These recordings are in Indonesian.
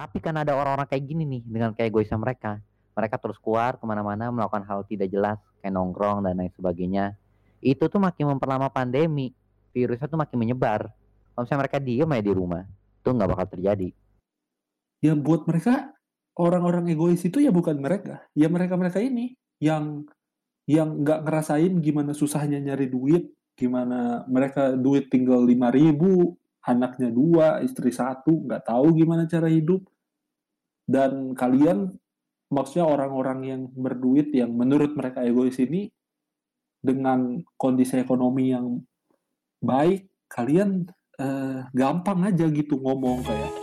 Tapi kan ada orang-orang kayak gini nih dengan kayak egoisnya mereka. Mereka terus keluar ke mana-mana melakukan hal tidak jelas kayak nongkrong dan lain sebagainya. Itu tuh makin memperlama pandemi. Virusnya tuh makin menyebar. Kalau misalnya mereka diem aja di rumah, itu nggak bakal terjadi. Ya buat mereka orang-orang egois itu ya bukan mereka, ya mereka-mereka ini yang yang nggak ngerasain gimana susahnya nyari duit, gimana mereka duit tinggal lima ribu, anaknya dua, istri satu, nggak tahu gimana cara hidup. Dan kalian, maksudnya orang-orang yang berduit yang menurut mereka egois ini, dengan kondisi ekonomi yang baik, kalian eh, gampang aja gitu ngomong kayak,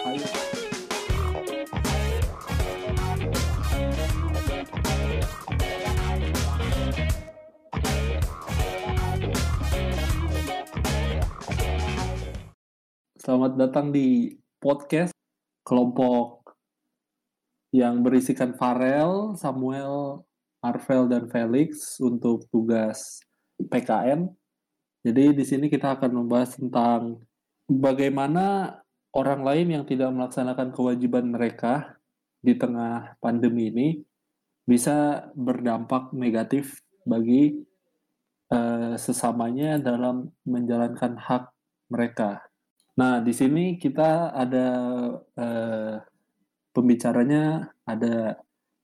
Selamat datang di podcast kelompok yang berisikan Farel, Samuel, Marvel, dan Felix untuk tugas PKN. Jadi di sini kita akan membahas tentang bagaimana orang lain yang tidak melaksanakan kewajiban mereka di tengah pandemi ini bisa berdampak negatif bagi uh, sesamanya dalam menjalankan hak mereka Nah, di sini kita ada uh, pembicaranya ada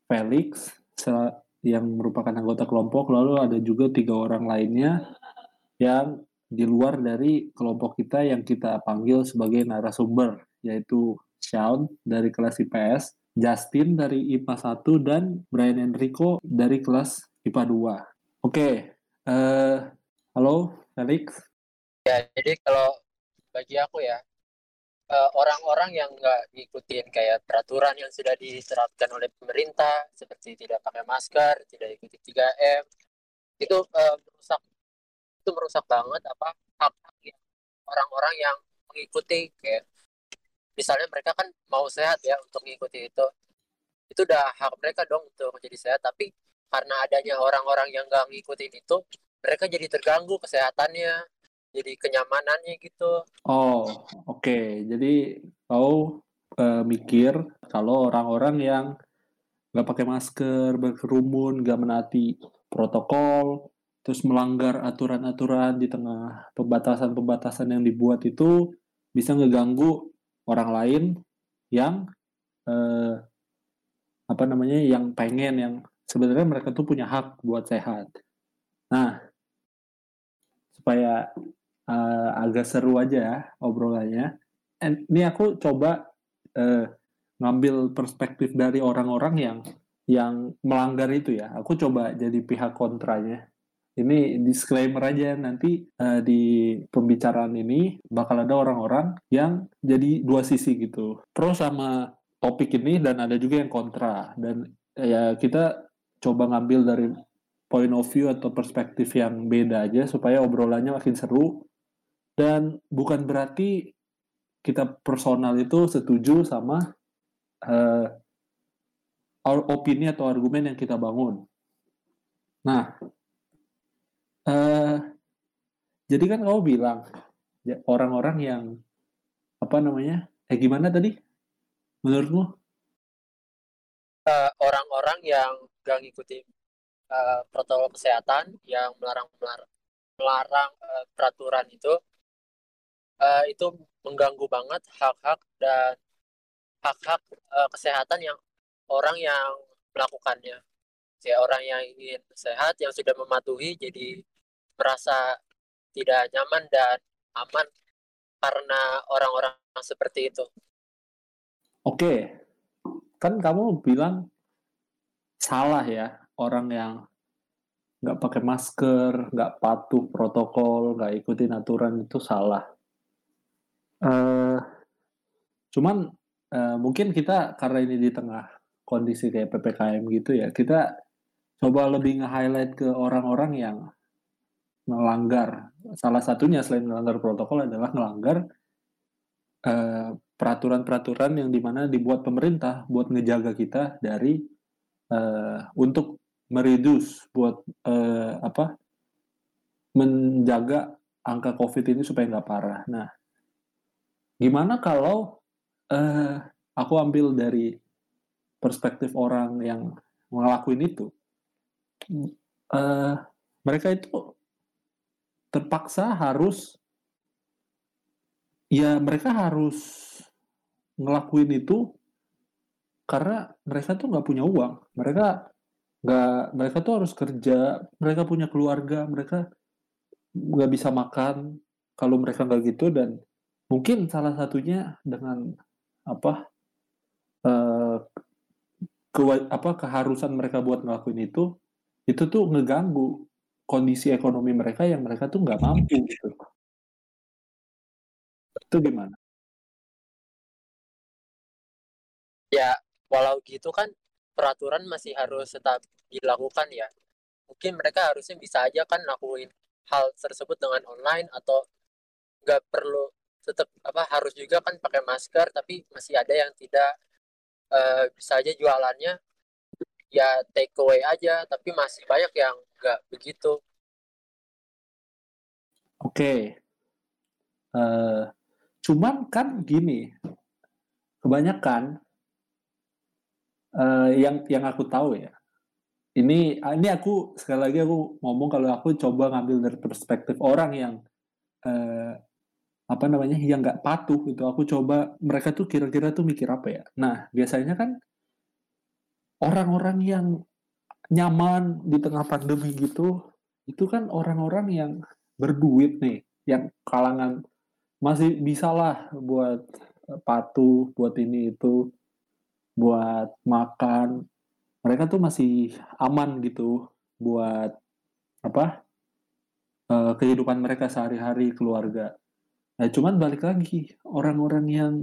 Felix yang merupakan anggota kelompok, lalu ada juga tiga orang lainnya yang di luar dari kelompok kita yang kita panggil sebagai narasumber, yaitu Sean dari kelas IPS, Justin dari IPA 1, dan Brian Enrico dari kelas IPA 2. Oke, okay, uh, eh, halo Felix. Ya, jadi kalau bagi aku ya orang-orang uh, yang nggak ngikutin kayak peraturan yang sudah diterapkan oleh pemerintah seperti tidak pakai masker, tidak ikuti 3M itu uh, merusak itu merusak banget apa hak-hak orang-orang yang mengikuti kayak misalnya mereka kan mau sehat ya untuk mengikuti itu itu udah hak mereka dong untuk menjadi sehat tapi karena adanya orang-orang yang nggak ngikutin itu mereka jadi terganggu kesehatannya jadi kenyamanannya gitu. Oh, oke. Okay. Jadi kau uh, mikir kalau orang-orang yang nggak pakai masker, berkerumun, nggak menaati protokol, terus melanggar aturan-aturan di tengah pembatasan-pembatasan yang dibuat itu bisa ngeganggu orang lain yang uh, apa namanya yang pengen yang sebenarnya mereka tuh punya hak buat sehat. Nah, supaya uh, agak seru aja ya obrolannya. And, ini aku coba uh, ngambil perspektif dari orang-orang yang yang melanggar itu ya. Aku coba jadi pihak kontranya. Ini disclaimer aja nanti uh, di pembicaraan ini bakal ada orang-orang yang jadi dua sisi gitu. Pro sama topik ini dan ada juga yang kontra dan ya kita coba ngambil dari point of view atau perspektif yang beda aja supaya obrolannya makin seru dan bukan berarti kita personal itu setuju sama uh, opini atau argumen yang kita bangun. Nah, uh, jadi kan kau bilang ya, orang-orang yang apa namanya? Eh gimana tadi? Menurutmu? Uh, orang-orang yang gak ngikutin uh, protokol kesehatan yang melarang melarang, melarang uh, peraturan itu uh, itu mengganggu banget hak-hak dan hak-hak uh, kesehatan yang orang yang melakukannya. Ya orang yang ingin sehat yang sudah mematuhi jadi merasa tidak nyaman dan aman karena orang-orang seperti itu. Oke, kan kamu bilang salah ya orang yang nggak pakai masker, nggak patuh protokol, nggak ikutin aturan itu salah. Uh, cuman uh, mungkin kita karena ini di tengah kondisi kayak ppkm gitu ya, kita coba lebih nge-highlight ke orang-orang yang melanggar. Salah satunya selain melanggar protokol adalah melanggar peraturan peraturan-peraturan yang di mana dibuat pemerintah buat ngejaga kita dari uh, untuk meredus buat uh, apa menjaga angka covid ini supaya nggak parah. Nah Gimana kalau uh, aku ambil dari perspektif orang yang ngelakuin itu, uh, mereka itu terpaksa harus ya mereka harus ngelakuin itu karena mereka tuh nggak punya uang. Mereka nggak mereka tuh harus kerja mereka punya keluarga mereka nggak bisa makan kalau mereka nggak gitu dan mungkin salah satunya dengan apa uh, ke, apa keharusan mereka buat ngelakuin itu itu tuh ngeganggu kondisi ekonomi mereka yang mereka tuh nggak mampu gitu itu gimana? Ya walau gitu kan peraturan masih harus tetap dilakukan ya. Mungkin mereka harusnya bisa aja kan lakuin hal tersebut dengan online atau nggak perlu tetap apa harus juga kan pakai masker tapi masih ada yang tidak uh, bisa aja jualannya ya take away aja tapi masih banyak yang nggak begitu oke okay. uh, eh, cuman kan gini kebanyakan uh, yang yang aku tahu ya ini ini aku sekali lagi aku ngomong kalau aku coba ngambil dari perspektif orang yang uh, apa namanya yang nggak patuh itu aku coba mereka tuh kira-kira tuh mikir apa ya nah biasanya kan orang-orang yang nyaman di tengah pandemi gitu, itu kan orang-orang yang berduit nih, yang kalangan masih bisa lah buat eh, patuh, buat ini itu, buat makan. Mereka tuh masih aman gitu buat apa uh, kehidupan mereka sehari-hari keluarga. Nah, cuman balik lagi orang-orang yang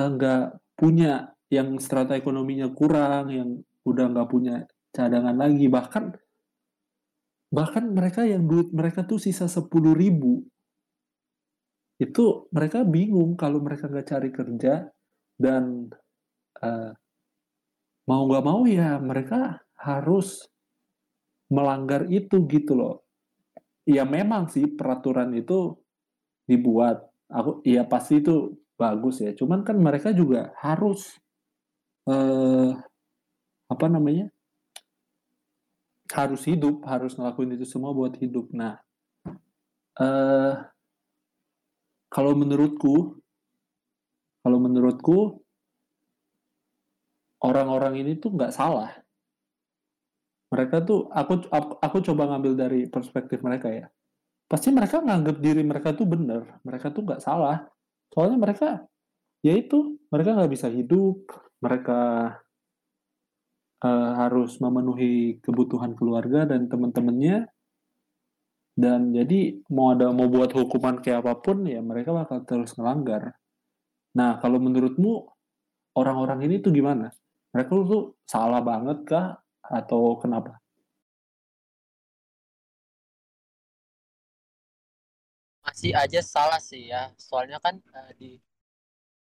nggak uh, punya yang strata ekonominya kurang, yang udah nggak punya cadangan lagi, bahkan bahkan mereka yang duit mereka tuh sisa sepuluh ribu. Itu mereka bingung kalau mereka nggak cari kerja dan uh, mau nggak mau ya mereka harus melanggar itu gitu loh. Ya memang sih peraturan itu dibuat. Aku ya pasti itu bagus ya. Cuman kan mereka juga harus eh, apa namanya? Harus hidup harus ngelakuin itu semua buat hidup. Nah eh, kalau menurutku kalau menurutku orang-orang ini tuh nggak salah. Mereka tuh aku, aku aku coba ngambil dari perspektif mereka ya pasti mereka nganggap diri mereka tuh benar mereka tuh nggak salah soalnya mereka ya itu mereka nggak bisa hidup mereka uh, harus memenuhi kebutuhan keluarga dan teman-temannya dan jadi mau ada mau buat hukuman kayak apa pun ya mereka bakal terus melanggar. Nah kalau menurutmu orang-orang ini tuh gimana? Mereka tuh salah banget kah atau kenapa? Masih aja salah sih ya, soalnya kan uh, di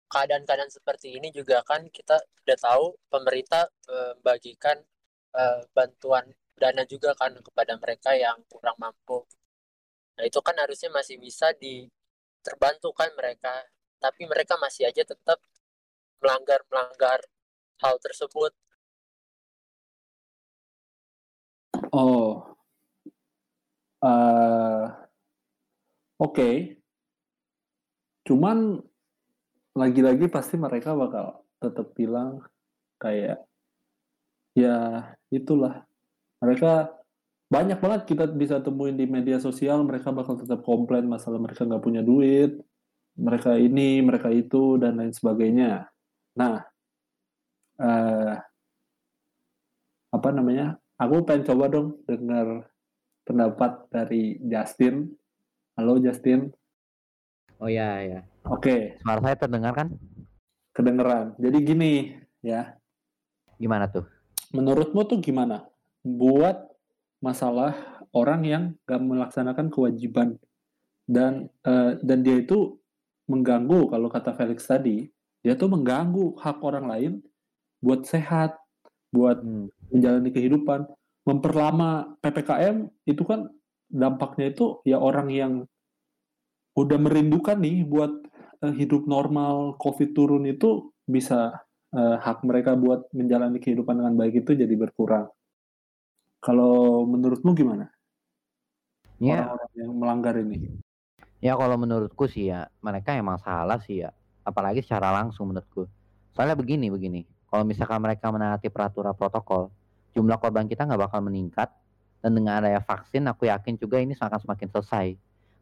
keadaan-keadaan seperti ini juga kan kita sudah tahu pemerintah membagikan uh, bantuan dana juga kan kepada mereka yang kurang mampu. Nah itu kan harusnya masih bisa diterbantukan mereka, tapi mereka masih aja tetap melanggar melanggar hal tersebut. Oh, uh, oke. Okay. Cuman lagi-lagi pasti mereka bakal tetap bilang kayak ya itulah mereka banyak banget kita bisa temuin di media sosial mereka bakal tetap komplain masalah mereka nggak punya duit mereka ini mereka itu dan lain sebagainya nah eh, apa namanya aku pengen coba dong dengar pendapat dari Justin halo Justin Oh iya ya. Oke. Okay. Suara saya terdengar kan? Kedengeran. Jadi gini ya. Gimana tuh? Menurutmu tuh gimana? Buat masalah orang yang gak melaksanakan kewajiban dan uh, dan dia itu mengganggu kalau kata Felix tadi dia tuh mengganggu hak orang lain buat sehat buat hmm. menjalani kehidupan memperlama ppkm itu kan dampaknya itu ya orang yang udah merindukan nih buat uh, hidup normal, COVID turun itu bisa uh, hak mereka buat menjalani kehidupan dengan baik itu jadi berkurang. Kalau menurutmu gimana? Ya, Orang-orang yang melanggar ini. ya kalau menurutku sih ya mereka emang salah sih ya. Apalagi secara langsung menurutku. Soalnya begini begini. Kalau misalkan mereka menaati peraturan protokol, jumlah korban kita nggak bakal meningkat dan dengan adanya vaksin aku yakin juga ini akan semakin selesai.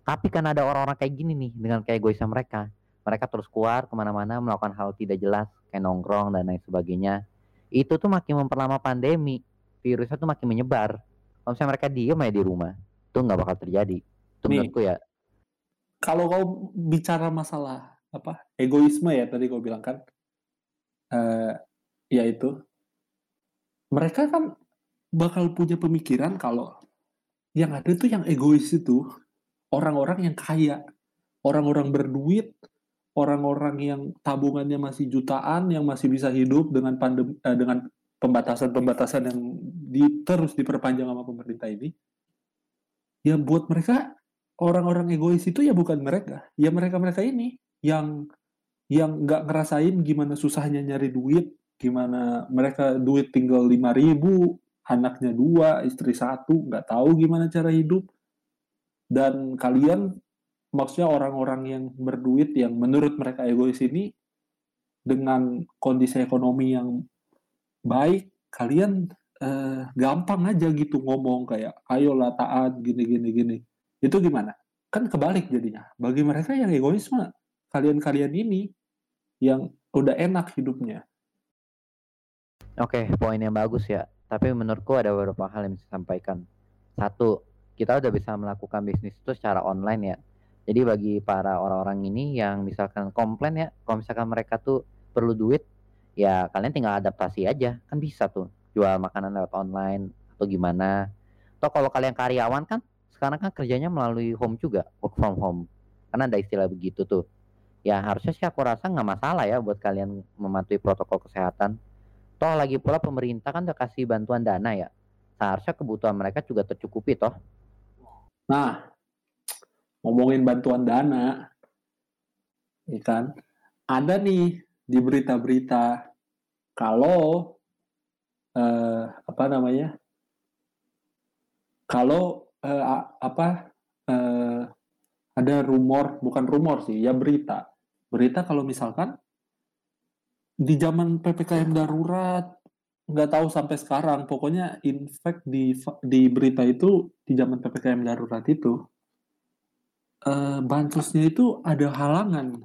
Tapi kan ada orang-orang kayak gini nih dengan kayak egoisnya mereka. Mereka terus keluar ke mana-mana melakukan hal tidak jelas kayak nongkrong dan lain sebagainya. Itu tuh makin memperlama pandemi. Virusnya tuh makin menyebar. Kalau misalnya mereka diem aja di rumah, itu nggak bakal terjadi. Itu Nih. menurutku ya. Kalau kau bicara masalah apa egoisme ya tadi kau bilang kan, eh ya itu mereka kan bakal punya pemikiran kalau yang ada tuh yang egois itu orang-orang yang kaya, orang-orang berduit, orang-orang yang tabungannya masih jutaan, yang masih bisa hidup dengan pandemi, eh, dengan pembatasan-pembatasan yang di, terus diperpanjang sama pemerintah ini. Ya buat mereka orang-orang egois itu ya bukan mereka, ya mereka-mereka ini yang yang nggak ngerasain gimana susahnya nyari duit, gimana mereka duit tinggal 5000 ribu, anaknya dua, istri satu, nggak tahu gimana cara hidup. Dan kalian, maksudnya orang-orang yang berduit yang menurut mereka egois ini, dengan kondisi ekonomi yang baik, kalian eh, gampang aja gitu ngomong kayak, ayolah taat, gini, gini, gini. Itu gimana? Kan kebalik jadinya. Bagi mereka yang egois mah, kalian-kalian ini yang udah enak hidupnya. Oke, poin yang bagus ya. Tapi menurutku ada beberapa hal yang bisa disampaikan. Satu, kita udah bisa melakukan bisnis itu secara online ya. Jadi bagi para orang-orang ini yang misalkan komplain ya, kalau misalkan mereka tuh perlu duit, ya kalian tinggal adaptasi aja. Kan bisa tuh jual makanan lewat online atau gimana. Atau kalau kalian karyawan kan sekarang kan kerjanya melalui home juga, work from home. Karena ada istilah begitu tuh. Ya harusnya sih aku rasa nggak masalah ya buat kalian mematuhi protokol kesehatan. Toh lagi pula pemerintah kan udah kasih bantuan dana ya. Seharusnya kebutuhan mereka juga tercukupi toh. Nah, ngomongin bantuan dana, ya kan? Ada nih di berita-berita kalau eh, apa namanya? Kalau eh, apa eh, ada rumor, bukan rumor sih, ya berita. Berita kalau misalkan di zaman PPKM darurat nggak tahu sampai sekarang, pokoknya in di di berita itu di zaman PPKM darurat itu eh, bansosnya itu ada halangan,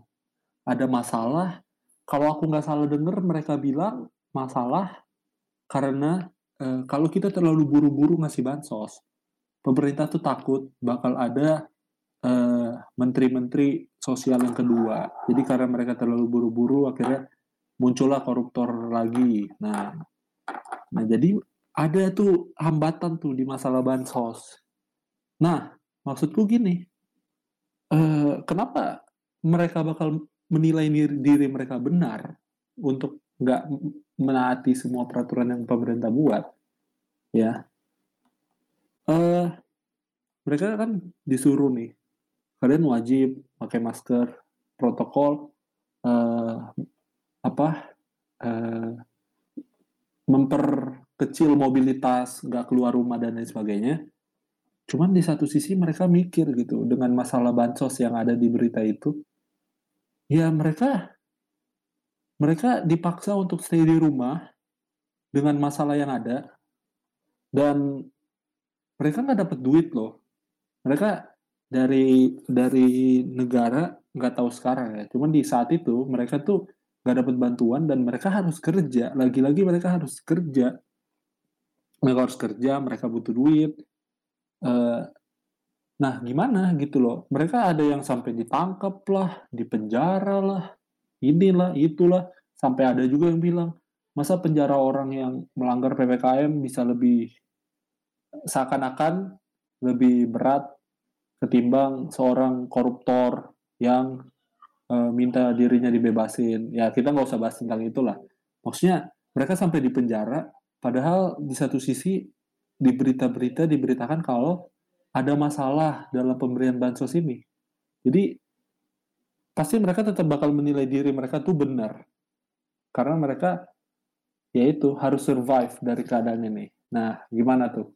ada masalah. Kalau aku nggak salah dengar mereka bilang masalah karena eh, kalau kita terlalu buru-buru ngasih bansos, pemerintah tuh takut bakal ada eh, menteri-menteri sosial yang kedua. Jadi karena mereka terlalu buru-buru, akhirnya muncullah koruptor lagi. Nah, nah jadi ada tuh hambatan tuh di masalah bansos. Nah, maksudku gini, eh, kenapa mereka bakal menilai diri, diri mereka benar untuk nggak menaati semua peraturan yang pemerintah buat, ya? Eh, mereka kan disuruh nih, kalian wajib pakai masker, protokol, eh, apa, eh, memperkecil mobilitas, nggak keluar rumah dan lain sebagainya. Cuman di satu sisi mereka mikir gitu dengan masalah bansos yang ada di berita itu, ya mereka mereka dipaksa untuk stay di rumah dengan masalah yang ada dan mereka nggak dapat duit loh. Mereka dari dari negara nggak tahu sekarang ya. Cuman di saat itu mereka tuh nggak dapat bantuan dan mereka harus kerja. Lagi-lagi mereka harus kerja. Mereka harus kerja, mereka butuh duit. Eh, nah, gimana gitu loh. Mereka ada yang sampai ditangkap lah, dipenjara lah, inilah, itulah. Sampai ada juga yang bilang, masa penjara orang yang melanggar PPKM bisa lebih seakan-akan lebih berat ketimbang seorang koruptor yang eh, minta dirinya dibebasin. Ya kita nggak usah bahas tentang itulah. Maksudnya mereka sampai di penjara, padahal di satu sisi di berita-berita diberitakan kalau ada masalah dalam pemberian bansos ini. Jadi pasti mereka tetap bakal menilai diri mereka tuh benar. Karena mereka yaitu harus survive dari keadaan ini. Nah, gimana tuh?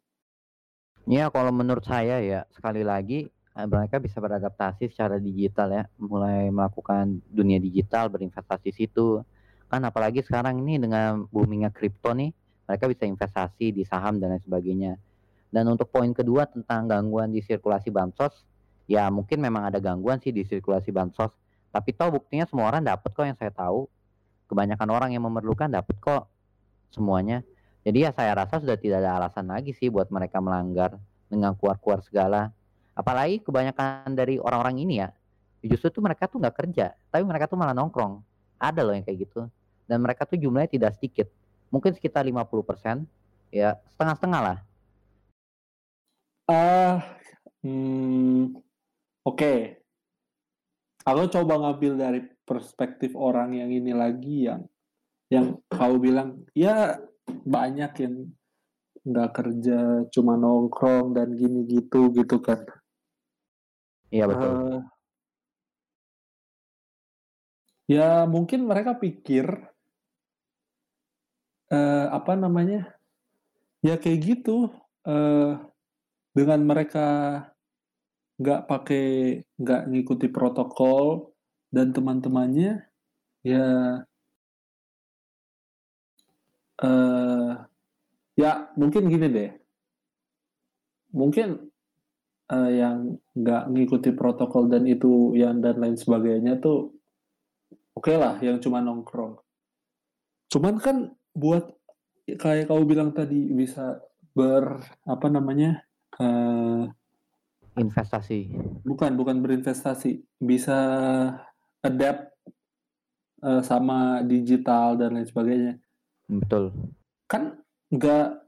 Ya, kalau menurut saya ya sekali lagi mereka bisa beradaptasi secara digital ya, mulai melakukan dunia digital, berinvestasi situ. Kan apalagi sekarang ini dengan boomingnya kripto nih, mereka bisa investasi di saham dan lain sebagainya. Dan untuk poin kedua tentang gangguan di sirkulasi bansos, ya mungkin memang ada gangguan sih di sirkulasi bansos, tapi toh buktinya semua orang dapat kok yang saya tahu. Kebanyakan orang yang memerlukan dapat kok semuanya. Jadi ya saya rasa sudah tidak ada alasan lagi sih buat mereka melanggar dengan keluar-keluar segala. Apalagi kebanyakan dari orang-orang ini ya, justru tuh mereka tuh nggak kerja, tapi mereka tuh malah nongkrong. Ada loh yang kayak gitu. Dan mereka tuh jumlahnya tidak sedikit. Mungkin sekitar 50%, ya setengah-setengah lah. Ah, uh, hmm, oke. Okay. Aku coba ngambil dari perspektif orang yang ini lagi yang yang kau bilang ya banyak yang nggak kerja cuma nongkrong dan gini gitu gitu kan iya betul. Uh, ya mungkin mereka pikir uh, apa namanya ya kayak gitu uh, dengan mereka nggak pakai nggak ngikuti protokol dan teman-temannya ya uh, ya mungkin gini deh. Mungkin uh, yang nggak ngikuti protokol dan itu yang dan lain sebagainya tuh oke okay lah yang cuma nongkrong. Cuman kan buat kayak kau bilang tadi bisa ber apa namanya uh, investasi. Bukan bukan berinvestasi. Bisa adapt uh, sama digital dan lain sebagainya. Betul. Kan nggak,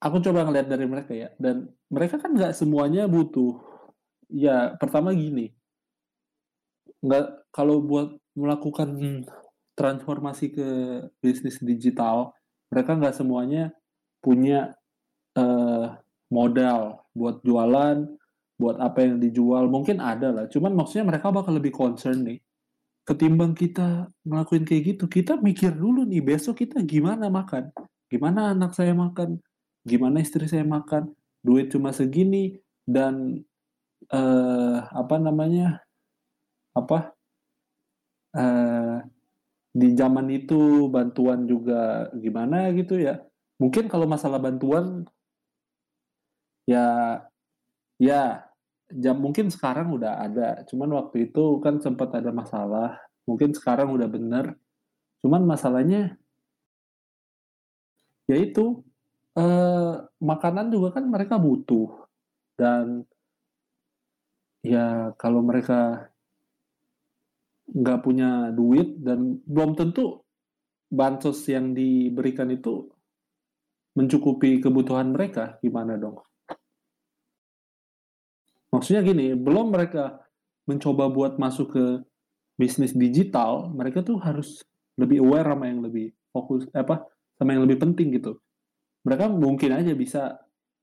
aku coba ngeliat dari mereka ya, dan mereka kan nggak semuanya butuh. Ya, pertama gini, nggak kalau buat melakukan transformasi ke bisnis digital, mereka nggak semuanya punya uh, modal buat jualan, buat apa yang dijual. Mungkin ada lah, cuman maksudnya mereka bakal lebih concern nih ketimbang kita ngelakuin kayak gitu, kita mikir dulu nih besok kita gimana makan, gimana anak saya makan, gimana istri saya makan, duit cuma segini dan uh, apa namanya apa uh, di zaman itu bantuan juga gimana gitu ya. Mungkin kalau masalah bantuan ya ya jam mungkin sekarang udah ada, cuman waktu itu kan sempat ada masalah. Mungkin sekarang udah bener. Cuman masalahnya yaitu eh, makanan juga kan mereka butuh dan ya kalau mereka nggak punya duit dan belum tentu bansos yang diberikan itu mencukupi kebutuhan mereka gimana dong? Maksudnya gini, belum mereka mencoba buat masuk ke bisnis digital, mereka tuh harus lebih aware sama yang lebih fokus apa sama yang lebih penting gitu. Mereka mungkin aja bisa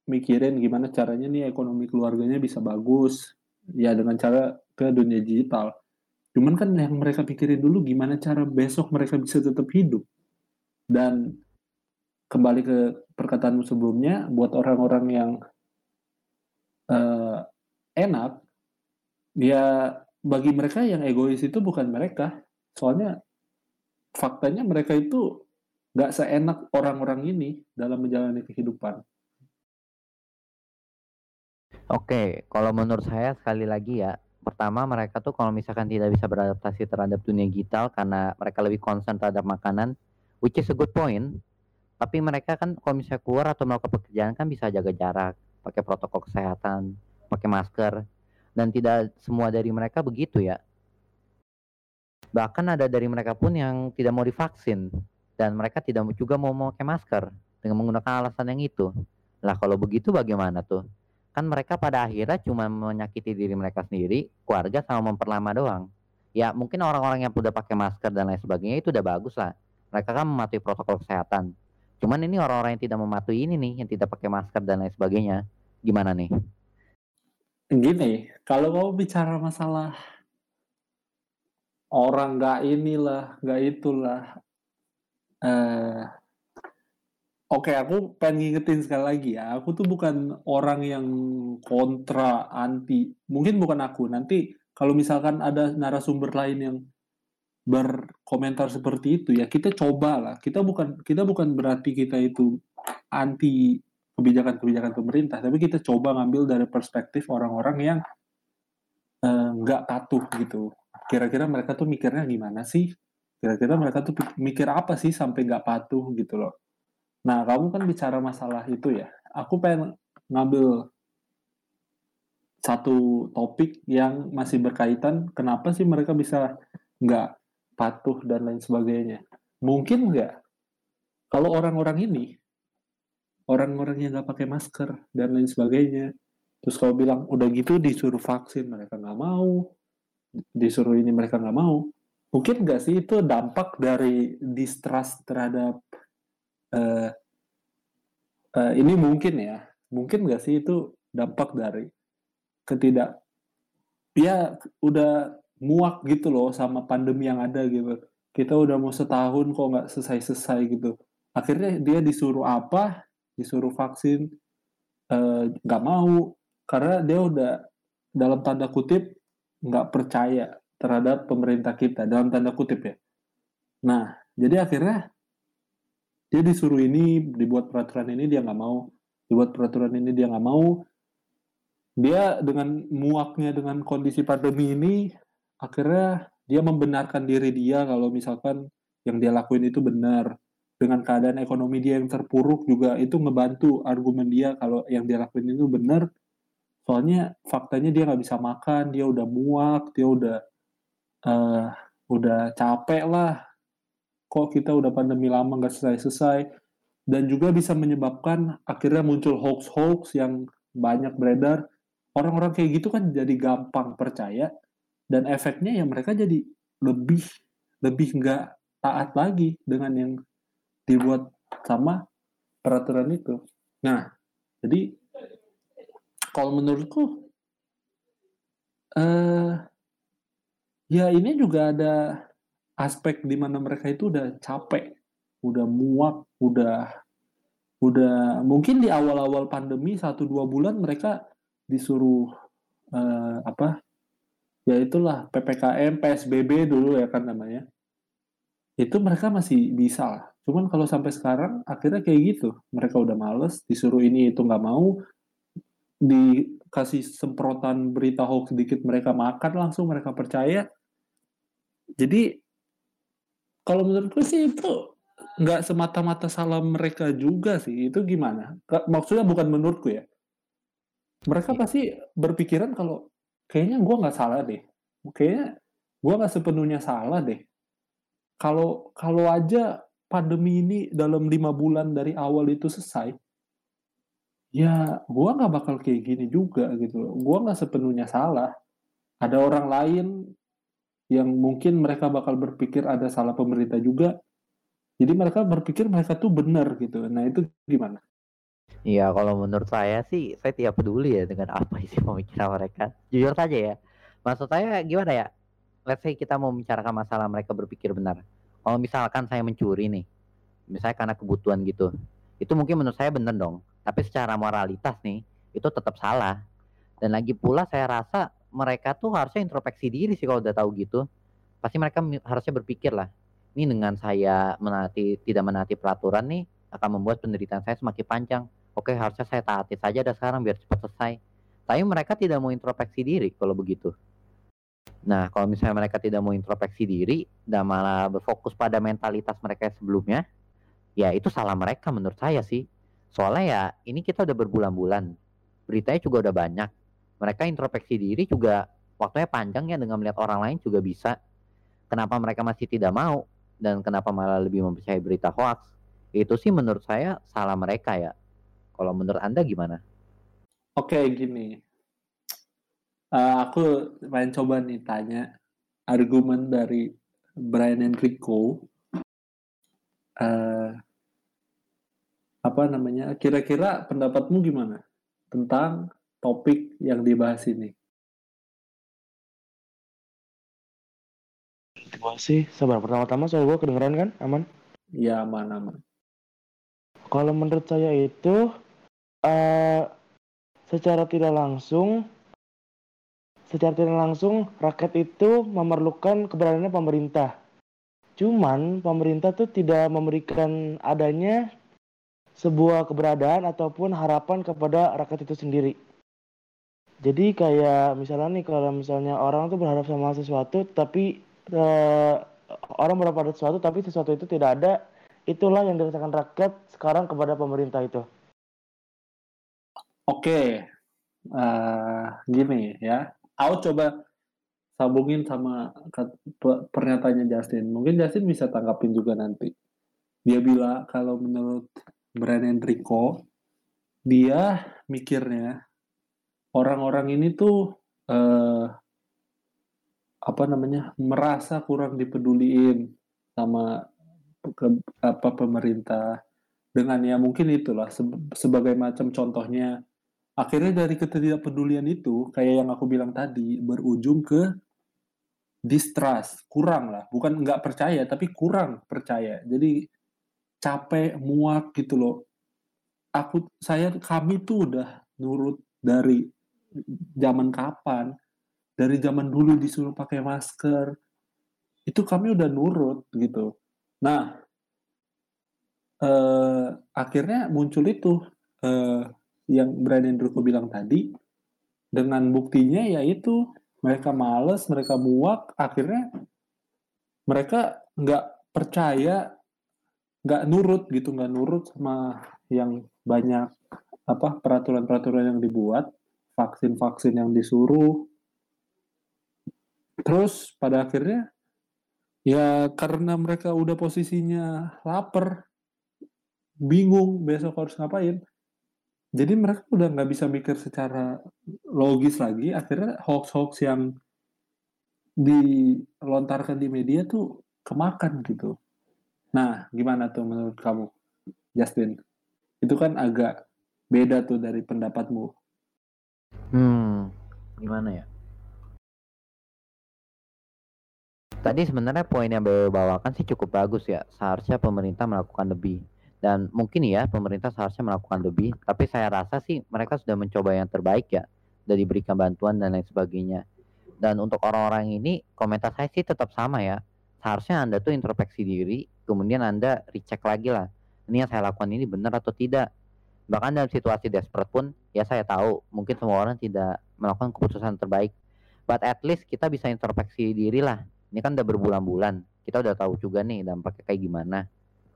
mikirin gimana caranya nih ekonomi keluarganya bisa bagus ya dengan cara ke dunia digital. Cuman kan yang mereka pikirin dulu gimana cara besok mereka bisa tetap hidup. Dan kembali ke perkataanmu sebelumnya, buat orang-orang yang uh, enak, ya bagi mereka yang egois itu bukan mereka. Soalnya faktanya mereka itu nggak seenak orang-orang ini dalam menjalani kehidupan. Oke, kalau menurut saya sekali lagi ya, pertama mereka tuh kalau misalkan tidak bisa beradaptasi terhadap dunia digital karena mereka lebih concern terhadap makanan, which is a good point. Tapi mereka kan kalau misalnya keluar atau melakukan pekerjaan kan bisa jaga jarak, pakai protokol kesehatan, pakai masker dan tidak semua dari mereka begitu ya. Bahkan ada dari mereka pun yang tidak mau divaksin dan mereka tidak juga mau memakai masker dengan menggunakan alasan yang itu. Lah kalau begitu bagaimana tuh? Kan mereka pada akhirnya cuma menyakiti diri mereka sendiri, keluarga sama memperlama doang. Ya mungkin orang-orang yang udah pakai masker dan lain sebagainya itu udah bagus lah. Mereka kan mematuhi protokol kesehatan. Cuman ini orang-orang yang tidak mematuhi ini nih, yang tidak pakai masker dan lain sebagainya. Gimana nih? Gini, kalau mau bicara masalah orang nggak inilah, nggak itulah. Eh, Oke, aku pengen ngingetin sekali lagi ya. Aku tuh bukan orang yang kontra, anti. Mungkin bukan aku. Nanti kalau misalkan ada narasumber lain yang berkomentar seperti itu ya kita coba lah. Kita bukan kita bukan berarti kita itu anti kebijakan-kebijakan pemerintah, tapi kita coba ngambil dari perspektif orang-orang yang eh, nggak uh, patuh gitu. Kira-kira mereka tuh mikirnya gimana sih? Kira-kira mereka tuh mikir apa sih sampai nggak patuh gitu loh Nah, kamu kan bicara masalah itu ya. Aku pengen ngambil satu topik yang masih berkaitan kenapa sih mereka bisa nggak patuh dan lain sebagainya. Mungkin nggak kalau orang-orang ini, orang-orang yang nggak pakai masker dan lain sebagainya, terus kalau bilang udah gitu disuruh vaksin mereka nggak mau, disuruh ini mereka nggak mau. Mungkin nggak sih itu dampak dari distrust terhadap uh, uh, ini mungkin ya, mungkin nggak sih itu dampak dari ketidak ya udah muak gitu loh sama pandemi yang ada gitu. Kita udah mau setahun kok nggak selesai-selesai gitu. Akhirnya dia disuruh apa? Disuruh vaksin eh, nggak uh, mau karena dia udah dalam tanda kutip nggak percaya terhadap pemerintah kita dalam tanda kutip ya. Nah, jadi akhirnya dia disuruh ini dibuat peraturan ini dia nggak mau. Dibuat peraturan ini dia nggak mau. Dia dengan muaknya dengan kondisi pandemi ini akhirnya dia membenarkan diri dia kalau misalkan yang dia lakuin itu benar. Dengan keadaan ekonomi dia yang terpuruk juga itu ngebantu argumen dia kalau yang dia lakuin itu benar. Soalnya faktanya dia nggak bisa makan dia udah muak dia udah uh, udah capek lah. Kok kita udah pandemi lama nggak selesai-selesai? Dan juga bisa menyebabkan akhirnya muncul hoax-hoax yang banyak beredar. Orang-orang kayak gitu kan jadi gampang percaya dan efeknya ya mereka jadi lebih lebih nggak taat lagi dengan yang dibuat sama peraturan itu. Nah jadi kalau menurutku eh ya ini juga ada aspek di mana mereka itu udah capek, udah muak, udah udah mungkin di awal-awal pandemi satu dua bulan mereka disuruh uh, apa ya itulah ppkm psbb dulu ya kan namanya. Itu mereka masih bisa lah. Cuman kalau sampai sekarang akhirnya kayak gitu. Mereka udah males disuruh ini itu nggak mau dikasih semprotan berita hoax sedikit mereka makan langsung mereka percaya jadi kalau menurutku sih itu nggak semata-mata salah mereka juga sih. Itu gimana? Maksudnya bukan menurutku ya. Mereka iya. pasti berpikiran kalau kayaknya gue nggak salah deh. Kayaknya gue nggak sepenuhnya salah deh. Kalau kalau aja pandemi ini dalam lima bulan dari awal itu selesai, ya gue nggak bakal kayak gini juga gitu. Gue nggak sepenuhnya salah. Ada orang lain yang mungkin mereka bakal berpikir ada salah pemerintah juga. Jadi mereka berpikir mereka tuh benar gitu. Nah itu gimana? Iya, kalau menurut saya sih, saya tidak peduli ya dengan apa isi pemikiran mereka. Jujur saja ya. Maksud saya gimana ya? Let's say kita mau membicarakan masalah mereka berpikir benar. Kalau misalkan saya mencuri nih, misalnya karena kebutuhan gitu, itu mungkin menurut saya benar dong. Tapi secara moralitas nih, itu tetap salah. Dan lagi pula saya rasa mereka tuh harusnya introspeksi diri sih kalau udah tahu gitu. Pasti mereka harusnya berpikir lah, ini dengan saya menaati tidak menaati peraturan nih akan membuat penderitaan saya semakin panjang. Oke, harusnya saya taati saja dah sekarang biar cepat selesai. Tapi mereka tidak mau introspeksi diri kalau begitu. Nah, kalau misalnya mereka tidak mau introspeksi diri dan malah berfokus pada mentalitas mereka sebelumnya, ya itu salah mereka menurut saya sih. Soalnya ya ini kita udah berbulan-bulan, beritanya juga udah banyak, mereka introspeksi diri juga waktunya panjang ya dengan melihat orang lain juga bisa. Kenapa mereka masih tidak mau dan kenapa malah lebih mempercayai berita hoax? Itu sih menurut saya salah mereka ya. Kalau menurut Anda gimana? Oke, gini. Uh, aku pengen coba nih tanya argumen dari Brian Enrico. Uh, apa namanya? Kira-kira pendapatmu gimana tentang topik yang dibahas ini? Gua sih sabar pertama-tama soal gua kedengeran kan aman? Ya aman aman. Kalau menurut saya itu uh, secara tidak langsung secara tidak langsung rakyat itu memerlukan keberadaannya pemerintah. Cuman pemerintah tuh tidak memberikan adanya sebuah keberadaan ataupun harapan kepada rakyat itu sendiri. Jadi kayak misalnya nih kalau misalnya orang tuh berharap sama sesuatu tapi uh, orang berharap pada sesuatu tapi sesuatu itu tidak ada, itulah yang dirasakan rakyat sekarang kepada pemerintah itu. Oke, uh, gini ya, aku coba sambungin sama pernyataannya Justin. Mungkin Justin bisa tanggapin juga nanti. Dia bilang kalau menurut Brian Enrico, dia mikirnya orang-orang ini tuh eh, apa namanya merasa kurang dipeduliin sama ke, apa pemerintah. Dengan ya mungkin itulah se, sebagai macam contohnya akhirnya dari ketidakpedulian itu kayak yang aku bilang tadi berujung ke distrust. Kurang lah. Bukan nggak percaya tapi kurang percaya. Jadi capek muak gitu loh. Aku saya kami tuh udah nurut dari zaman kapan? Dari zaman dulu disuruh pakai masker. Itu kami udah nurut gitu. Nah, eh, akhirnya muncul itu eh, yang Brian Andrew bilang tadi. Dengan buktinya yaitu mereka males, mereka muak, akhirnya mereka nggak percaya, nggak nurut gitu, nggak nurut sama yang banyak apa peraturan-peraturan yang dibuat vaksin-vaksin yang disuruh. Terus pada akhirnya ya karena mereka udah posisinya lapar, bingung besok harus ngapain. Jadi mereka udah nggak bisa mikir secara logis lagi. Akhirnya hoax-hoax yang dilontarkan di media tuh kemakan gitu. Nah, gimana tuh menurut kamu, Justin? Itu kan agak beda tuh dari pendapatmu. Hmm, gimana ya? Tadi sebenarnya poin yang Bebe bawakan sih cukup bagus ya. Seharusnya pemerintah melakukan lebih. Dan mungkin ya pemerintah seharusnya melakukan lebih. Tapi saya rasa sih mereka sudah mencoba yang terbaik ya. Dari diberikan bantuan dan lain sebagainya. Dan untuk orang-orang ini komentar saya sih tetap sama ya. Seharusnya Anda tuh introspeksi diri. Kemudian Anda recheck lagi lah. Ini yang saya lakukan ini benar atau tidak bahkan dalam situasi desperate pun ya saya tahu mungkin semua orang tidak melakukan keputusan terbaik. But at least kita bisa introspeksi diri lah. Ini kan udah berbulan-bulan kita udah tahu juga nih dampaknya kayak gimana.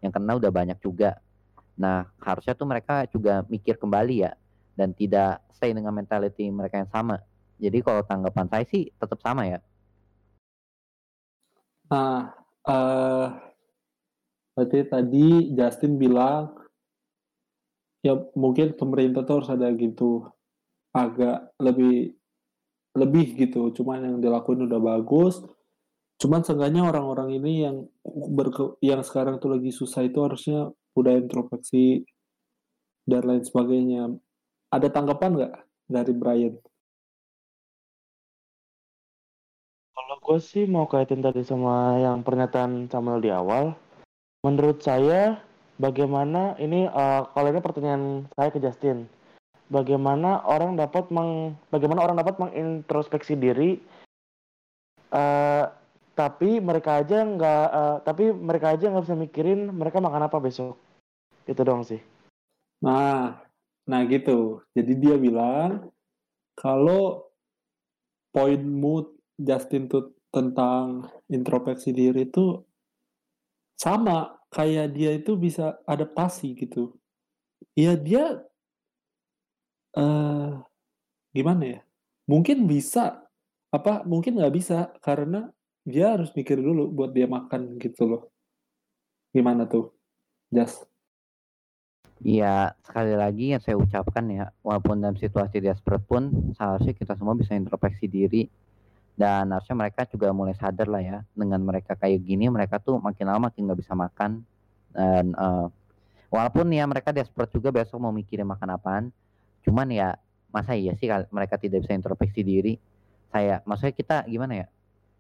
Yang kena udah banyak juga. Nah harusnya tuh mereka juga mikir kembali ya dan tidak stay dengan mentality mereka yang sama. Jadi kalau tanggapan saya sih tetap sama ya. Nah uh, berarti tadi Justin bilang ya mungkin pemerintah tuh harus ada gitu. Agak lebih lebih gitu. Cuman yang dilakuin udah bagus. Cuman seenggaknya orang-orang ini yang berke, yang sekarang tuh lagi susah itu harusnya udah introspeksi dan lain sebagainya. Ada tanggapan nggak dari Brian? Kalau gue sih mau kaitin tadi sama yang pernyataan Samuel di awal, menurut saya bagaimana ini uh, kalau ini pertanyaan saya ke Justin. Bagaimana orang dapat meng bagaimana orang dapat mengintrospeksi diri uh, tapi mereka aja nggak uh, tapi mereka aja nggak bisa mikirin mereka makan apa besok. Itu dong sih. Nah nah gitu. Jadi dia bilang kalau poin mood Justin tuh tentang introspeksi diri itu sama kayak dia itu bisa adaptasi gitu. Ya dia uh, gimana ya? Mungkin bisa, apa mungkin nggak bisa karena dia harus mikir dulu buat dia makan gitu loh. Gimana tuh, Jas? Iya, sekali lagi yang saya ucapkan ya, walaupun dalam situasi desperate pun seharusnya kita semua bisa introspeksi diri dan harusnya mereka juga mulai sadar lah ya dengan mereka kayak gini mereka tuh makin lama makin nggak bisa makan dan uh, walaupun ya mereka desperate juga besok mau mikirin makan apaan cuman ya masa iya sih mereka tidak bisa introspeksi diri saya maksudnya kita gimana ya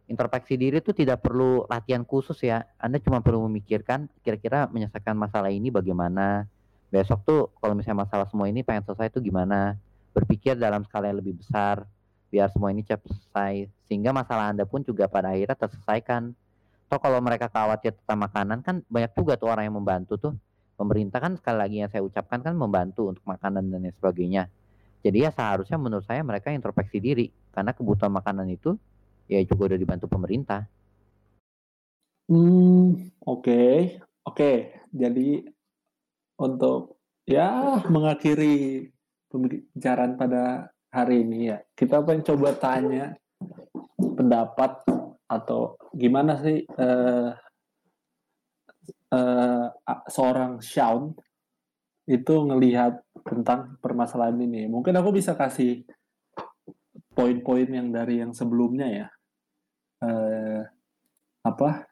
introspeksi diri itu tidak perlu latihan khusus ya. Anda cuma perlu memikirkan kira-kira menyelesaikan masalah ini bagaimana. Besok tuh kalau misalnya masalah semua ini pengen selesai itu gimana. Berpikir dalam skala yang lebih besar biar semua ini cepat selesai. Sehingga masalah Anda pun juga pada akhirnya terselesaikan. Toh kalau mereka khawatir tentang makanan kan banyak juga tuh orang yang membantu tuh. Pemerintah kan sekali lagi yang saya ucapkan kan membantu untuk makanan dan lain sebagainya. Jadi ya seharusnya menurut saya mereka introspeksi diri karena kebutuhan makanan itu ya juga udah dibantu pemerintah. Hmm, oke. Okay. Oke, okay. jadi untuk ya mengakhiri pembicaraan pada hari ini ya, kita pengen coba tanya pendapat atau gimana sih uh, uh, seorang Sean itu ngelihat tentang permasalahan ini. Mungkin aku bisa kasih poin-poin yang dari yang sebelumnya ya. Eh, apa?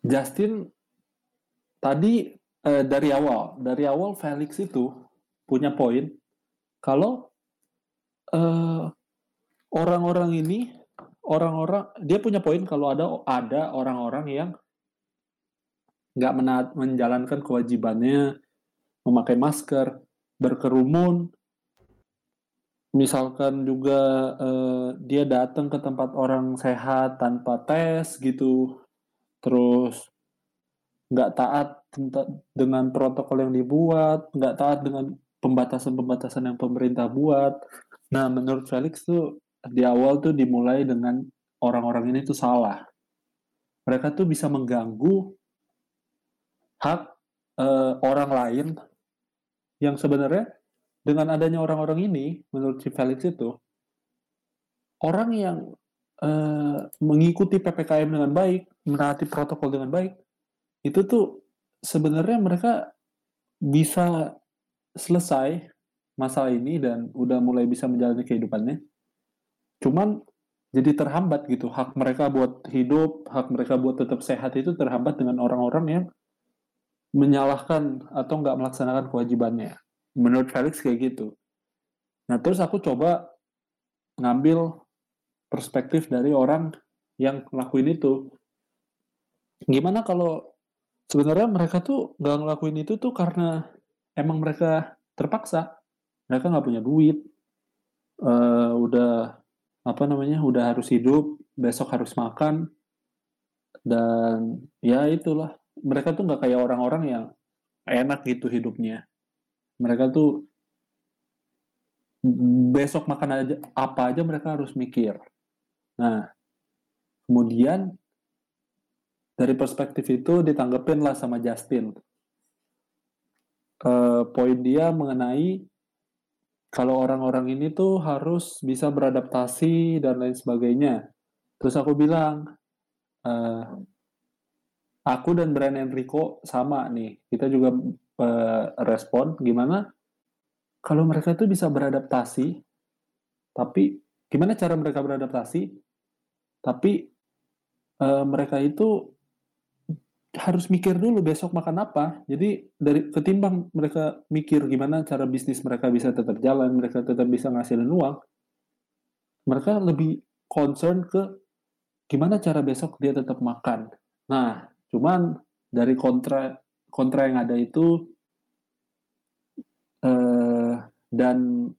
Justin tadi eh, dari awal dari awal Felix itu punya poin. Kalau eh, orang-orang ini orang-orang dia punya poin kalau ada ada orang-orang yang nggak menjalankan kewajibannya memakai masker berkerumun. Misalkan juga uh, dia datang ke tempat orang sehat tanpa tes gitu, terus nggak taat dengan protokol yang dibuat, nggak taat dengan pembatasan-pembatasan yang pemerintah buat. Nah, menurut Felix tuh di awal tuh dimulai dengan orang-orang ini tuh salah. Mereka tuh bisa mengganggu hak uh, orang lain yang sebenarnya dengan adanya orang-orang ini, menurut si Felix itu, orang yang uh, mengikuti PPKM dengan baik, menaati protokol dengan baik, itu tuh sebenarnya mereka bisa selesai masalah ini dan udah mulai bisa menjalani kehidupannya. Cuman jadi terhambat gitu. Hak mereka buat hidup, hak mereka buat tetap sehat itu terhambat dengan orang-orang yang menyalahkan atau nggak melaksanakan kewajibannya. Menurut Felix kayak gitu. Nah terus aku coba ngambil perspektif dari orang yang ngelakuin itu. Gimana kalau sebenarnya mereka tuh nggak ngelakuin itu tuh karena emang mereka terpaksa. Mereka nggak punya duit. Uh, udah apa namanya udah harus hidup besok harus makan. Dan ya itulah. Mereka tuh nggak kayak orang-orang yang enak gitu hidupnya. Mereka tuh besok makan aja apa aja mereka harus mikir. Nah, kemudian dari perspektif itu ditanggepin lah sama Justin. Uh, poin dia mengenai kalau orang-orang ini tuh harus bisa beradaptasi dan lain sebagainya. Terus aku bilang, uh, aku dan Brian Enrico sama nih. Kita juga uh, respon gimana kalau mereka itu bisa beradaptasi tapi gimana cara mereka beradaptasi tapi uh, mereka itu harus mikir dulu besok makan apa. Jadi dari ketimbang mereka mikir gimana cara bisnis mereka bisa tetap jalan mereka tetap bisa ngasilin uang mereka lebih concern ke gimana cara besok dia tetap makan. Nah cuman dari kontra kontra yang ada itu uh, dan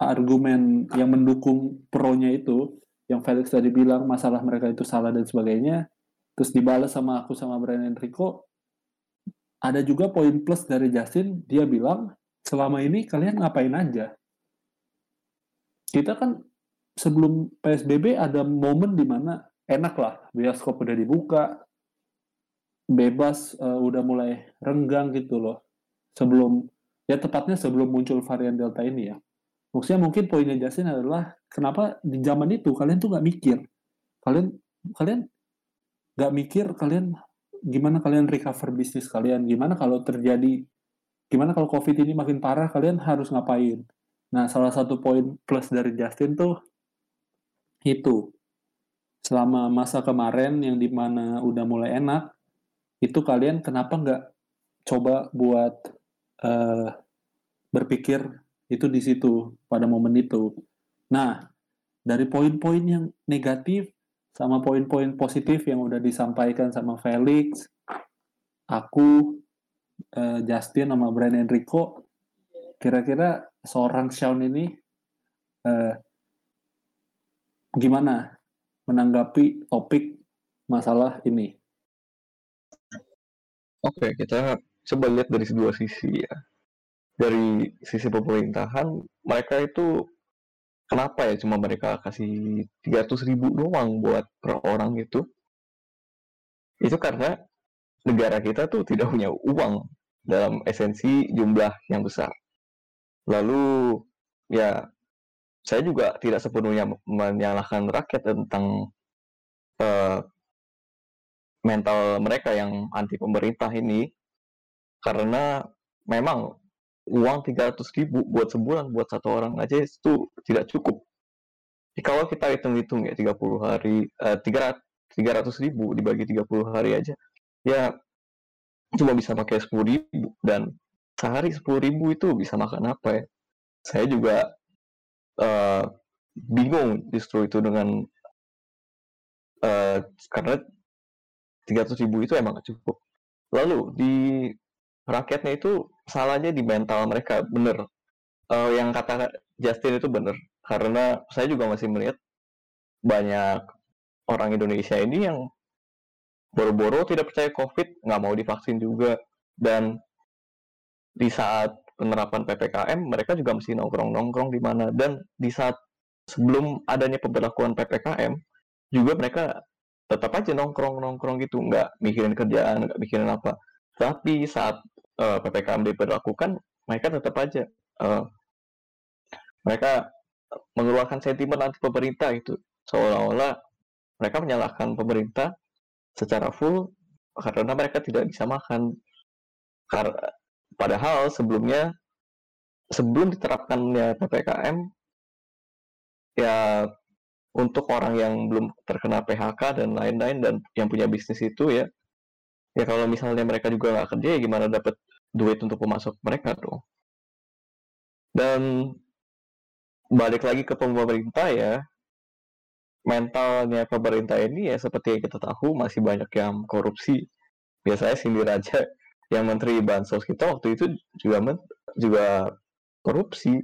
argumen yang mendukung pro-nya itu yang Felix tadi bilang masalah mereka itu salah dan sebagainya terus dibalas sama aku sama Brian Enrico. Ada juga poin plus dari Justin. Dia bilang selama ini kalian ngapain aja? Kita kan sebelum PSBB ada momen di mana enak lah bioskop udah dibuka bebas uh, udah mulai renggang gitu loh. Sebelum ya tepatnya sebelum muncul varian delta ini ya. Maksudnya mungkin poinnya Justin adalah kenapa di zaman itu kalian tuh nggak mikir? Kalian kalian nggak mikir kalian gimana kalian recover bisnis kalian gimana kalau terjadi gimana kalau covid ini makin parah kalian harus ngapain? Nah salah satu poin plus dari Justin tuh itu. Selama masa kemarin yang di mana udah mulai enak itu kalian kenapa nggak coba buat uh, berpikir itu di situ pada momen itu? Nah, dari poin-poin yang negatif sama poin-poin positif yang udah disampaikan sama Felix, aku, eh, Justin sama Brian Enrico, kira-kira seorang Sean ini eh, gimana menanggapi topik masalah ini? Oke, kita coba lihat dari dua sisi ya. Dari sisi pemerintahan, mereka itu kenapa ya cuma mereka kasih 300 ribu doang buat per orang itu? Itu karena negara kita tuh tidak punya uang dalam esensi jumlah yang besar. Lalu ya saya juga tidak sepenuhnya menyalahkan rakyat tentang uh, mental mereka yang anti pemerintah ini karena memang uang 300 ribu buat sebulan buat satu orang aja itu tidak cukup. Kalau kita hitung-hitung ya 30 hari uh, 300 300 ribu dibagi 30 hari aja ya cuma bisa pakai 10 ribu. Dan sehari 10 ribu itu bisa makan apa ya? Saya juga uh, bingung justru itu dengan uh, karena 300 ribu itu emang cukup. Lalu di rakyatnya itu salahnya di mental mereka bener. Uh, yang kata Justin itu bener karena saya juga masih melihat banyak orang Indonesia ini yang boro-boro tidak percaya COVID nggak mau divaksin juga. Dan di saat penerapan ppkm mereka juga mesti nongkrong nongkrong di mana. Dan di saat sebelum adanya pemberlakuan ppkm juga mereka tetap aja nongkrong nongkrong gitu. Nggak mikirin kerjaan nggak mikirin apa. Tapi saat uh, ppkm diberlakukan mereka tetap aja uh, mereka mengeluarkan sentimen anti pemerintah itu. Seolah-olah mereka menyalahkan pemerintah secara full karena mereka tidak bisa makan. Karena Padahal sebelumnya sebelum diterapkannya PPKM ya untuk orang yang belum terkena PHK dan lain-lain dan yang punya bisnis itu ya ya kalau misalnya mereka juga nggak kerja ya gimana dapat duit untuk pemasok mereka dong dan balik lagi ke pemerintah ya mentalnya pemerintah ini ya seperti yang kita tahu masih banyak yang korupsi. Biasanya sindir aja yang menteri bansos kita waktu itu juga men juga korupsi.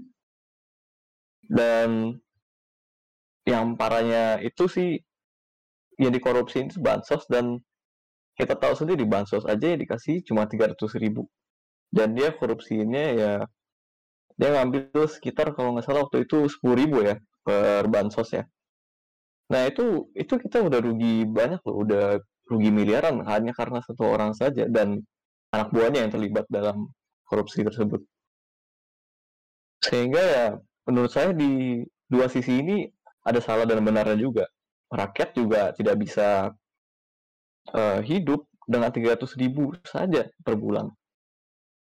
Dan yang parahnya itu sih yang dikorupsi itu bansos dan kita tahu sendiri bansos aja yang dikasih cuma 300 ribu dan dia korupsinya ya dia ngambil sekitar kalau nggak salah waktu itu 10 ribu ya per bansos ya nah itu itu kita udah rugi banyak loh udah rugi miliaran hanya karena satu orang saja dan anak buahnya yang terlibat dalam korupsi tersebut. Sehingga ya menurut saya di dua sisi ini ada salah dan benarnya juga. Rakyat juga tidak bisa uh, hidup dengan 300 ribu saja per bulan.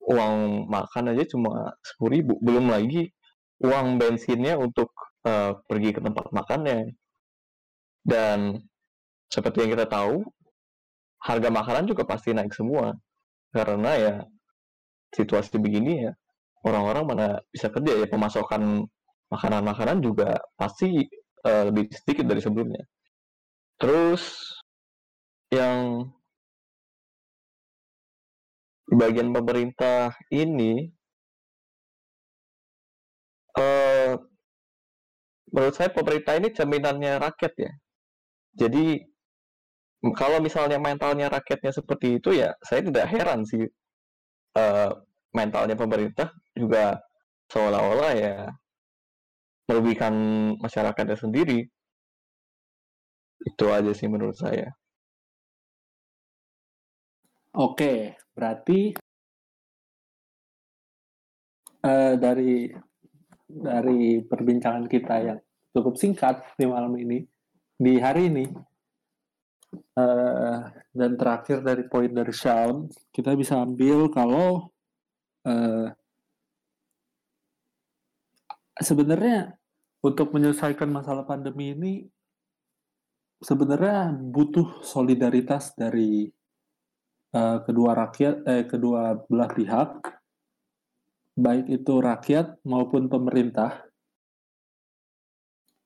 Uang makan aja cuma 10 ribu. Belum lagi uang bensinnya untuk uh, pergi ke tempat makannya. Dan seperti yang kita tahu, harga makanan juga pasti naik semua karena ya situasi begini ya orang-orang mana bisa kerja ya pemasokan makanan-makanan juga pasti uh, lebih sedikit dari sebelumnya. Terus yang bagian pemerintah ini uh, menurut saya pemerintah ini cerminannya rakyat ya. Jadi kalau misalnya mentalnya rakyatnya seperti itu ya saya tidak heran sih uh, mentalnya pemerintah juga seolah-olah ya merugikan masyarakatnya sendiri itu aja sih menurut saya oke berarti uh, dari dari perbincangan kita yang cukup singkat di malam ini di hari ini Uh, dan terakhir dari poin dari Sean, kita bisa ambil kalau uh, sebenarnya untuk menyelesaikan masalah pandemi ini sebenarnya butuh solidaritas dari uh, kedua rakyat, eh, kedua belah pihak, baik itu rakyat maupun pemerintah.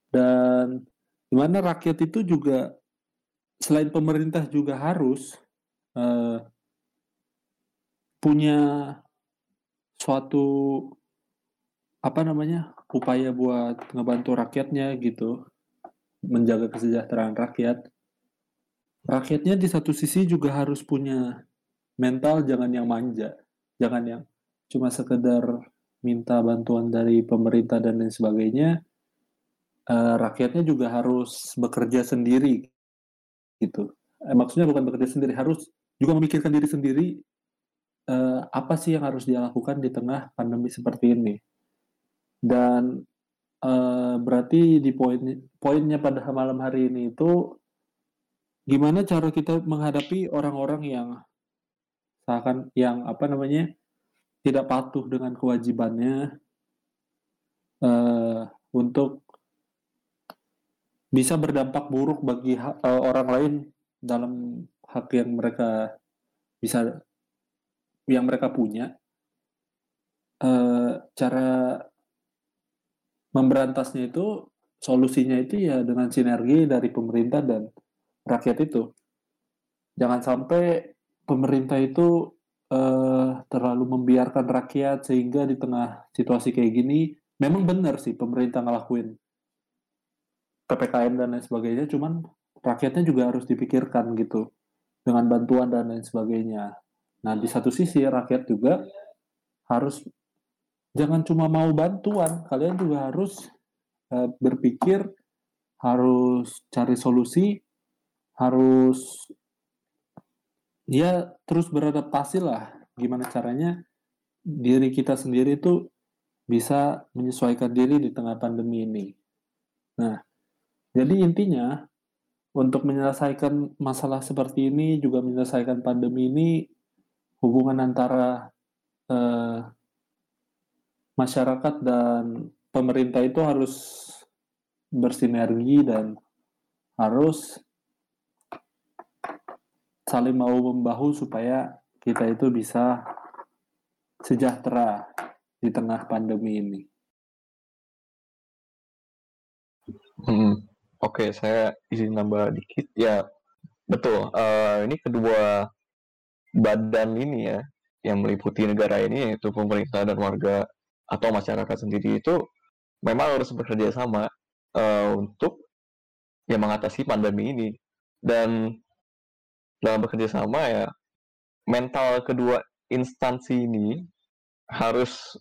dan di mana rakyat itu juga selain pemerintah juga harus uh, punya suatu apa namanya upaya buat ngebantu rakyatnya gitu menjaga kesejahteraan rakyat rakyatnya di satu sisi juga harus punya mental jangan yang manja. Jangan yang cuma sekedar minta bantuan dari pemerintah dan lain sebagainya. Uh, rakyatnya juga harus bekerja sendiri gitu. Eh, maksudnya bukan bekerja sendiri harus juga memikirkan diri sendiri uh, apa sih yang harus dia lakukan di tengah pandemi seperti ini. Dan berarti di poin poinnya pada malam hari ini itu gimana cara kita menghadapi orang-orang yang seakan yang apa namanya tidak patuh dengan kewajibannya uh, untuk bisa berdampak buruk bagi uh, orang lain dalam hak yang mereka bisa yang mereka punya? Uh, cara memberantasnya itu solusinya itu ya dengan sinergi dari pemerintah dan rakyat itu. Jangan sampai pemerintah itu uh, terlalu membiarkan rakyat sehingga di tengah situasi kayak gini memang benar sih pemerintah ngelakuin ppkm dan lain sebagainya cuman rakyatnya juga harus dipikirkan gitu dengan bantuan dan lain sebagainya. Nah, di satu sisi rakyat juga harus jangan cuma mau bantuan, kalian juga harus uh, berpikir, harus cari solusi, harus ya terus beradaptasi lah. Gimana caranya diri kita sendiri itu bisa menyesuaikan diri di tengah pandemi ini. Nah, jadi intinya untuk menyelesaikan masalah seperti ini juga menyelesaikan pandemi ini hubungan antara uh, masyarakat dan pemerintah itu harus bersinergi dan harus saling mau membahu supaya kita itu bisa sejahtera di tengah pandemi ini. Hmm, Oke, okay, saya izin nambah dikit ya. Betul. Uh, ini kedua badan ini ya yang meliputi negara ini yaitu pemerintah dan warga atau masyarakat sendiri itu memang harus bekerja sama uh, untuk ya mengatasi pandemi ini dan dalam bekerja sama ya mental kedua instansi ini harus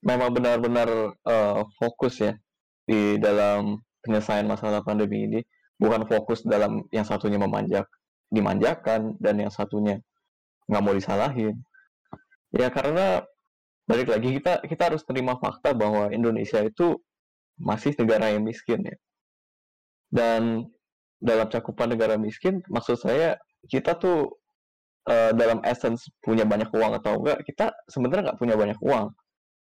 memang benar-benar uh, fokus ya di dalam penyelesaian masalah pandemi ini. Bukan fokus dalam yang satunya memanjak dimanjakan dan yang satunya nggak mau disalahin. Ya karena balik lagi kita kita harus terima fakta bahwa Indonesia itu masih negara yang miskin ya. Dan dalam cakupan negara miskin maksud saya kita tuh uh, dalam essence punya banyak uang atau enggak kita sebenarnya nggak punya banyak uang.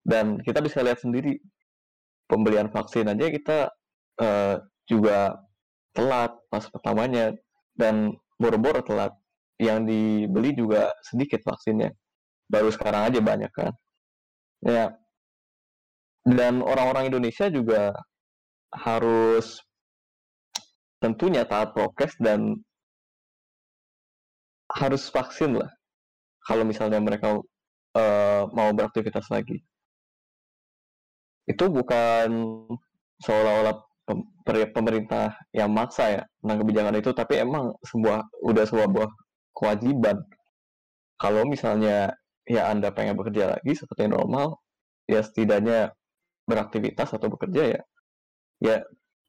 Dan kita bisa lihat sendiri pembelian vaksin aja kita uh, juga telat pas pertamanya dan boro-boro telat. Yang dibeli juga sedikit vaksinnya. Baru sekarang aja banyak kan. Ya. Dan orang-orang Indonesia juga harus tentunya taat prokes dan harus vaksin lah. Kalau misalnya mereka uh, mau beraktivitas lagi. Itu bukan seolah-olah pemerintah yang maksa ya tentang kebijakan itu tapi emang sebuah udah sebuah kewajiban. Kalau misalnya ya anda pengen bekerja lagi seperti normal ya setidaknya beraktivitas atau bekerja ya ya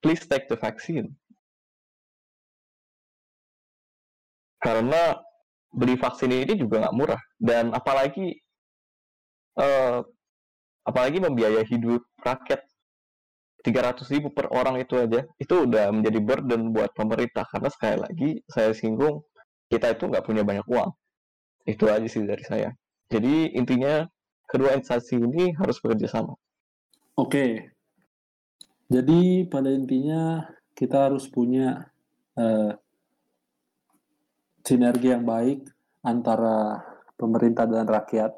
please take the vaccine karena beli vaksin ini juga nggak murah. Dan apalagi uh, apalagi membiayai hidup rakyat. 300 ribu per orang itu aja. Itu udah menjadi burden buat pemerintah. Karena sekali lagi saya singgung kita itu nggak punya banyak uang. Itu aja sih dari saya. Jadi intinya kedua instansi ini harus bekerja sama. Oke. Jadi pada intinya kita harus punya uh, sinergi yang baik antara pemerintah dan rakyat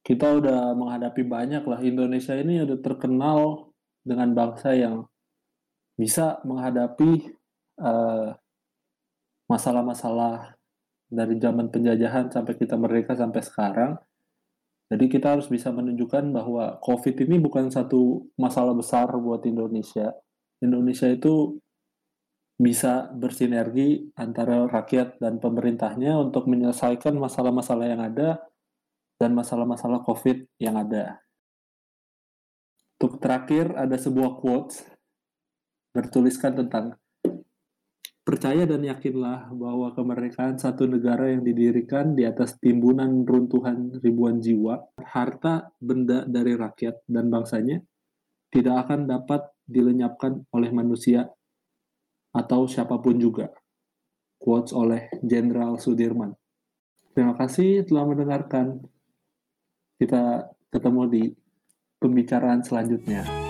kita udah menghadapi banyak lah Indonesia ini udah terkenal dengan bangsa yang bisa menghadapi uh, masalah-masalah dari zaman penjajahan sampai kita merdeka sampai sekarang. Jadi kita harus bisa menunjukkan bahwa COVID ini bukan satu masalah besar buat Indonesia. Indonesia itu bisa bersinergi antara rakyat dan pemerintahnya untuk menyelesaikan masalah-masalah yang ada dan masalah-masalah COVID yang ada. Untuk terakhir ada sebuah quotes bertuliskan tentang Percaya dan yakinlah bahwa kemerdekaan satu negara yang didirikan di atas timbunan runtuhan ribuan jiwa, harta benda dari rakyat dan bangsanya, tidak akan dapat dilenyapkan oleh manusia atau siapa pun juga. Quotes oleh Jenderal Sudirman. Terima kasih telah mendengarkan. Kita ketemu di pembicaraan selanjutnya.